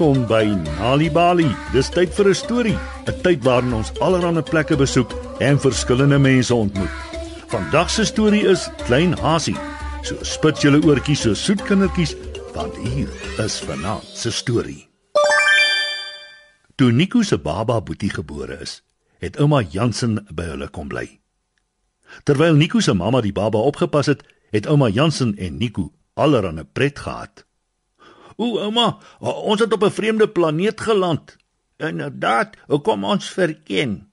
Welkom by Nali Bali. Dis tyd vir 'n storie, 'n tyd waarin ons allerlei plekke besoek en verskillende mense ontmoet. Vandag se storie is Klein Hasie. So spit julle oortjies so soet kindertjies, want hier is vanaand se storie. Toe Nico se baba Boetie gebore is, het ouma Jansen by hulle kom bly. Terwyl Nico se mamma die baba opgepas het, het ouma Jansen en Nico allerlei pret gehad. O, ouma, ons het op 'n vreemde planeet geland. Inderdaad, hoe kom ons verken?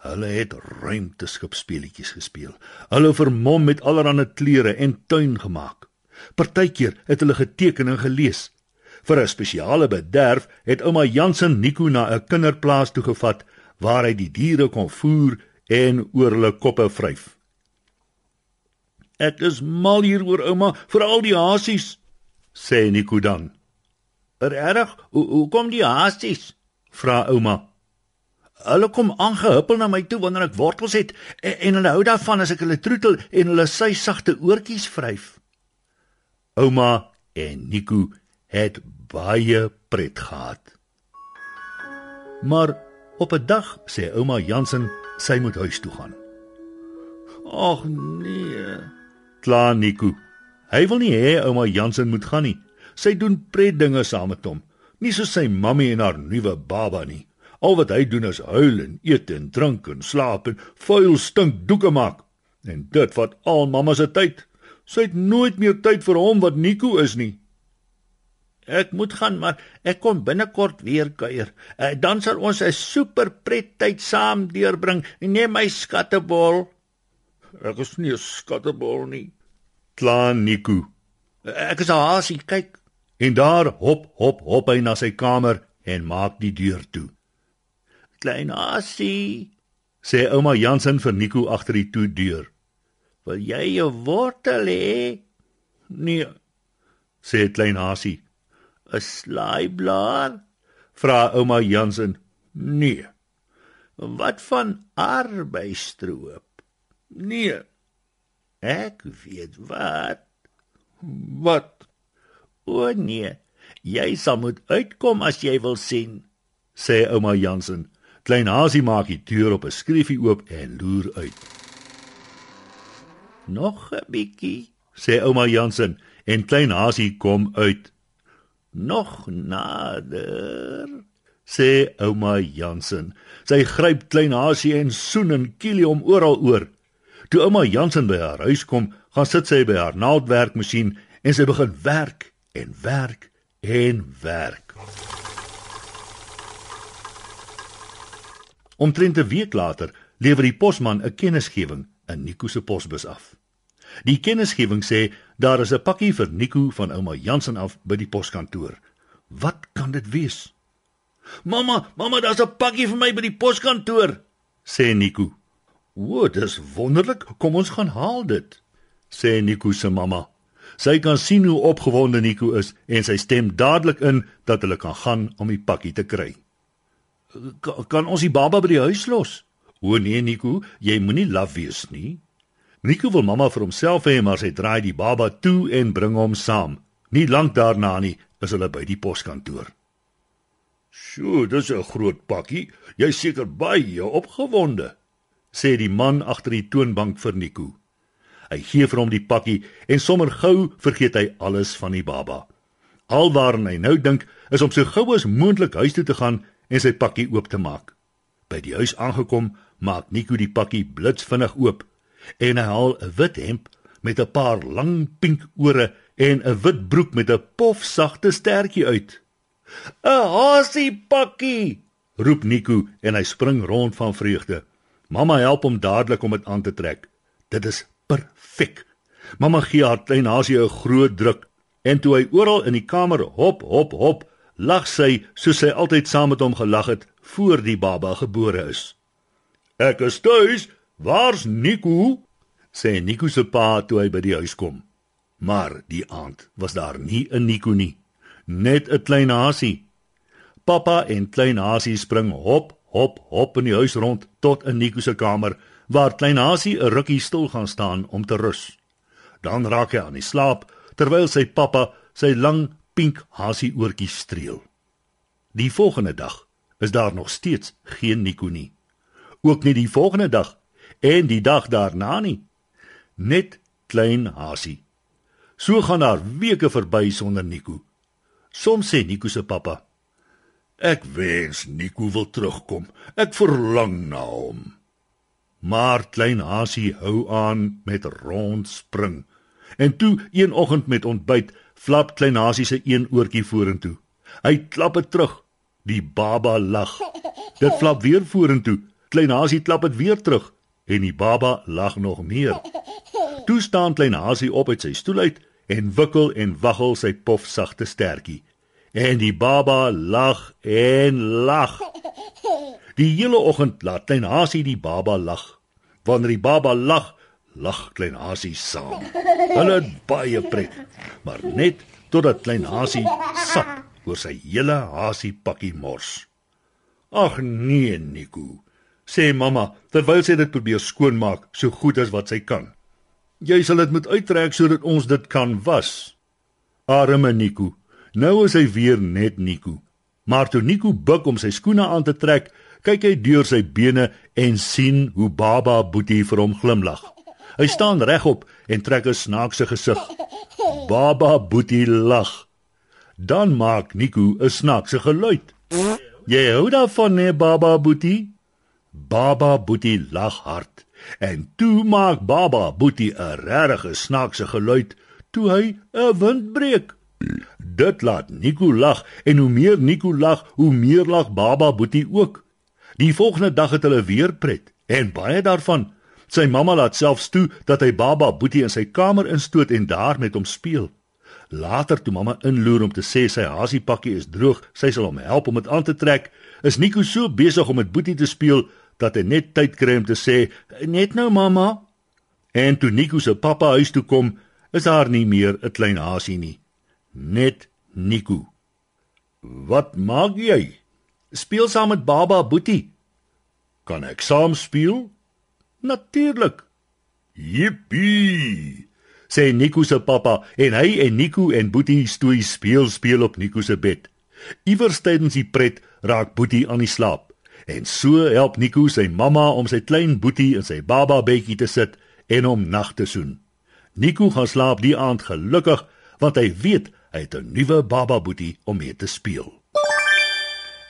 Hulle het ruimteskip speletjies gespeel. Hulle vermom met allerlei klere en tuin gemaak. Partykeer het hulle geteken en gelees. Vir 'n spesiale bederf het ouma Jansen Nico na 'n kinderplaas toe gevat waar hy die diere kon voer en oor hulle koppe vryf. Ek is mal hieroor ouma, veral die hasies sê Nico dan. "Regtig? Hoe hoe kom die haasies?" vra ouma. Hulle kom aangehuppel na my toe wanneer ek wortels het en, en hulle hou daarvan as ek hulle troetel en hulle sy sagte oortjies vryf. Ouma en Nico het baie pret gehad. Maar op 'n dag sê ouma Jansen sy moet huis toe gaan. "Ag nee," kla Nico. Hy wil nie hê ouma Jansen moet gaan nie. Sy doen pret dinge saam met hom, nie soos sy mammy en haar nuwe baba nie. Al wat hy doen is huil en eet en drink en slaap en vuil stink doeke maak. En dit vat al mamma se tyd. Sy het nooit meer tyd vir hom wat Nico is nie. Ek moet gaan, maar ek kom binnekort weer kuier. Uh, dan sal ons 'n super pret tyd saam deurbring. Neem my skattebol. Ek is nie 'n skattebol nie kla Nico. Ek is al hasie, kyk. En daar hop hop hop hy na sy kamer en maak die deur toe. Klein hasie, sê ouma Jansen vir Nico agter die toe deur. Wil jy 'n wortel hê? Nee, sê klein hasie. 'n Slaaiblaar? vra ouma Jansen. Nee. Wat van arbeistroop? Nee. Ek weet wat. Wat? O nee, jy sal moet uitkom as jy wil sien, sê ouma Jansen. Klein Hasie maak die deur op 'n skriffie oop en loer uit. Nog 'n bietjie, sê ouma Jansen en klein Hasie kom uit. Nog nader, sê ouma Jansen. Sy gryp klein Hasie en soen en kiel hom oral oor. Toe ouma Jansen by haar huis kom, gaan sit sy by haar naaldwerkmasjien en sy begin werk en werk en werk. Omtrent 'n week later lewer die posman 'n kennisgewing in Nico se posbus af. Die kennisgewing sê daar is 'n pakkie vir Nico van ouma Jansen af by die poskantoor. Wat kan dit wees? Mamma, mamma, daar's 'n pakkie vir my by die poskantoor, sê Nico. "O, dis wonderlik. Kom ons gaan haal dit," sê Nico se mamma. Sy kan sien hoe opgewonde Nico is en sy stem dadelik in dat hulle kan gaan om die pakkie te kry. Kan, kan ons die baba by die huis los? O nee Nico, jy moenie laf wees nie. Nico wil mamma vir homself hê, maar sy draai die baba toe en bring hom saam. Nie lank daarna nie is hulle by die poskantoor. "Sjoe, dis 'n groot pakkie. Jy's seker baie opgewonde," sê die man agter die toonbank vir Nico. Hy gee vir hom die pakkie en sommer gou vergeet hy alles van die baba. Alwaarn hy nou dink is om so gou as moontlik huis toe te gaan en sy pakkie oop te maak. By die huis aangekom, maak Nico die pakkie blitsvinnig oop en hy haal 'n wit hemp met 'n paar lang pink ore en 'n wit broek met 'n pofsagte stertjie uit. "’n Hasie pakkie!" roep Nico en hy spring rond van vreugde. Mamma help hom dadelik om dit aan te trek. Dit is perfek. Mamma gee haar klein Hasie 'n groot druk en toe hy oral in die kamer hop hop hop, lag sy soos sy altyd saam met hom gelag het voor die baba gebore is. Ek is tuis. Waar's Nico? sê Nico se pa toe hy by die huis kom. Maar die aand was daar nie 'n Nico nie, net 'n klein Hasie. Pappa en klein Hasie spring hop hop hop in die huis rond tot in Nico se kamer waar klein Hasie 'n rukkie stil gaan staan om te rus. Dan raak hy aan die slaap terwyl sy pappa sy lang pink Hasie oortjies streel. Die volgende dag is daar nog steeds geen Nico nie. Ook nie die volgende dag en die dag daarna nie. Net klein Hasie. So gaan daar weke verby sonder Nico. Soms sê Nico se pappa: "Ek wens Nico wil terugkom. Ek verlang na hom." Maar klein Hasie hou aan met rondspring. En toe een oggend met ontbyt, flap klein Hasie se een oortjie vorentoe. Hy klap dit terug. Die baba lag. Dit flap weer vorentoe. Klein Hasie klap dit weer terug en die baba lag nog meer. Toe staan klein Hasie op uit sy stoel uit en wikkel en waggel sy pof sagte stertjie. En die baba lag en lag. Die hele oggend laat klein Hasie die baba lag. Wanneer die baba lag, lag klein Hasie saam. Hulle het baie pret, maar net totdat klein Hasie sap oor sy hele Hasie pakkie mors. Ag nee, Nico, sê mamma terwyl sy dit probeer skoonmaak so goed as wat sy kan. Jy sal dit moet uittrek sodat ons dit kan was. Arme Nico, nou is hy weer net Nico. Maar toe Nico buig om sy skoene aan te trek, kyk hy deur sy bene en sien hoe Baba Boetie vir hom glimlag. Hy staan regop en trek 'n snaakse gesig. Baba Boetie lag. Dan maak Nico 'n snaakse geluid. Jy hou daarvan, nee Baba Boetie? Baba Boetie lag hard. En toe maak Baba Boetie 'n regte snaakse geluid toe hy 'n windbreek. Dit laat Nico lag en hoe meer Nico lag, hoe meer lag Baba Boetie ook. Die volgende dag het hulle weer pret en baie daarvan Sy mamma laat selfs toe dat hy baba Boetie in sy kamer instoot en daar met hom speel. Later toe mamma inloer om te sê sy hasiepakkie is droog, sy sal hom help om dit aan te trek, is Nico so besig om met Boetie te speel dat hy net tyd kry om te sê, "Net nou mamma." En toe Nico se pappa huis toe kom, is daar nie meer 'n klein hasie nie. Net Nico. "Wat maak jy?" "Speel saam met baba Boetie." "Kan ek saam speel?" Natuurlik. Jippie. Sê Nico se pappa en hy en Nico en Boetie stoei speel speel op Nico se bed. Iewers tydens die pret raak Boetie aan die slaap. En so help Nico sy mamma om sy klein Boetie in sy baba bedjie te sit en hom nag te soen. Nico gaan slaap die aand gelukkig want hy weet hy het 'n nuwe baba Boetie om mee te speel.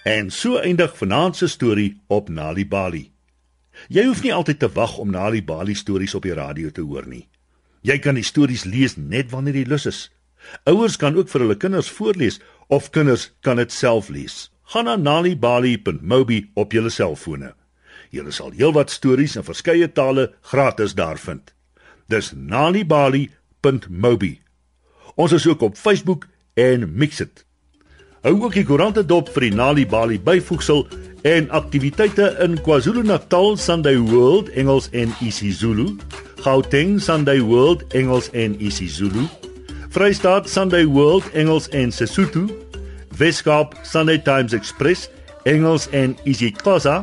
En so eindig vanaand se storie op Nali Bali. Jy hoef nie altyd te wag om na die Bali stories op die radio te hoor nie. Jy kan die stories lees net wanneer jy lus is. Ouers kan ook vir hulle kinders voorlees of kinders kan dit self lees. Gaan na nalibali.mobi op jou selfone. Jy sal heelwat stories in verskeie tale gratis daar vind. Dis nalibali.mobi. Ons is ook op Facebook en Mixit. Hou ook die koerante dop vir die Nalibali byvoegsel en aktiwiteite in KwaZulu-Natal Sunday World Engels en isiZulu, Gauteng Sunday World Engels en isiZulu, Vrystaat Sunday World Engels en Sesotho, Weskaap Sunday Times Express Engels en isiXhosa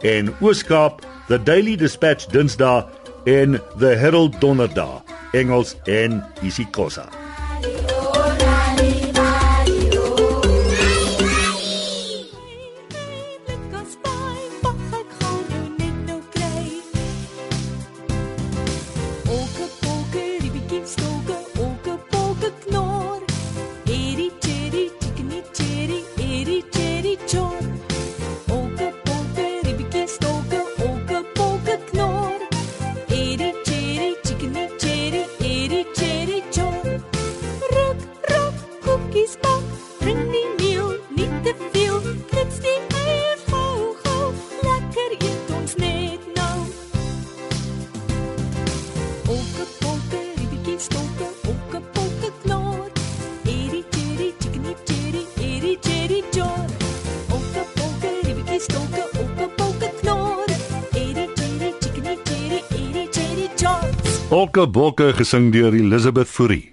en Ooskaap The Daily Dispatch Dinsdae en The Herald Donderdag Engels en isiXhosa. Olke Bokke gesing deur Elizabeth Fourie.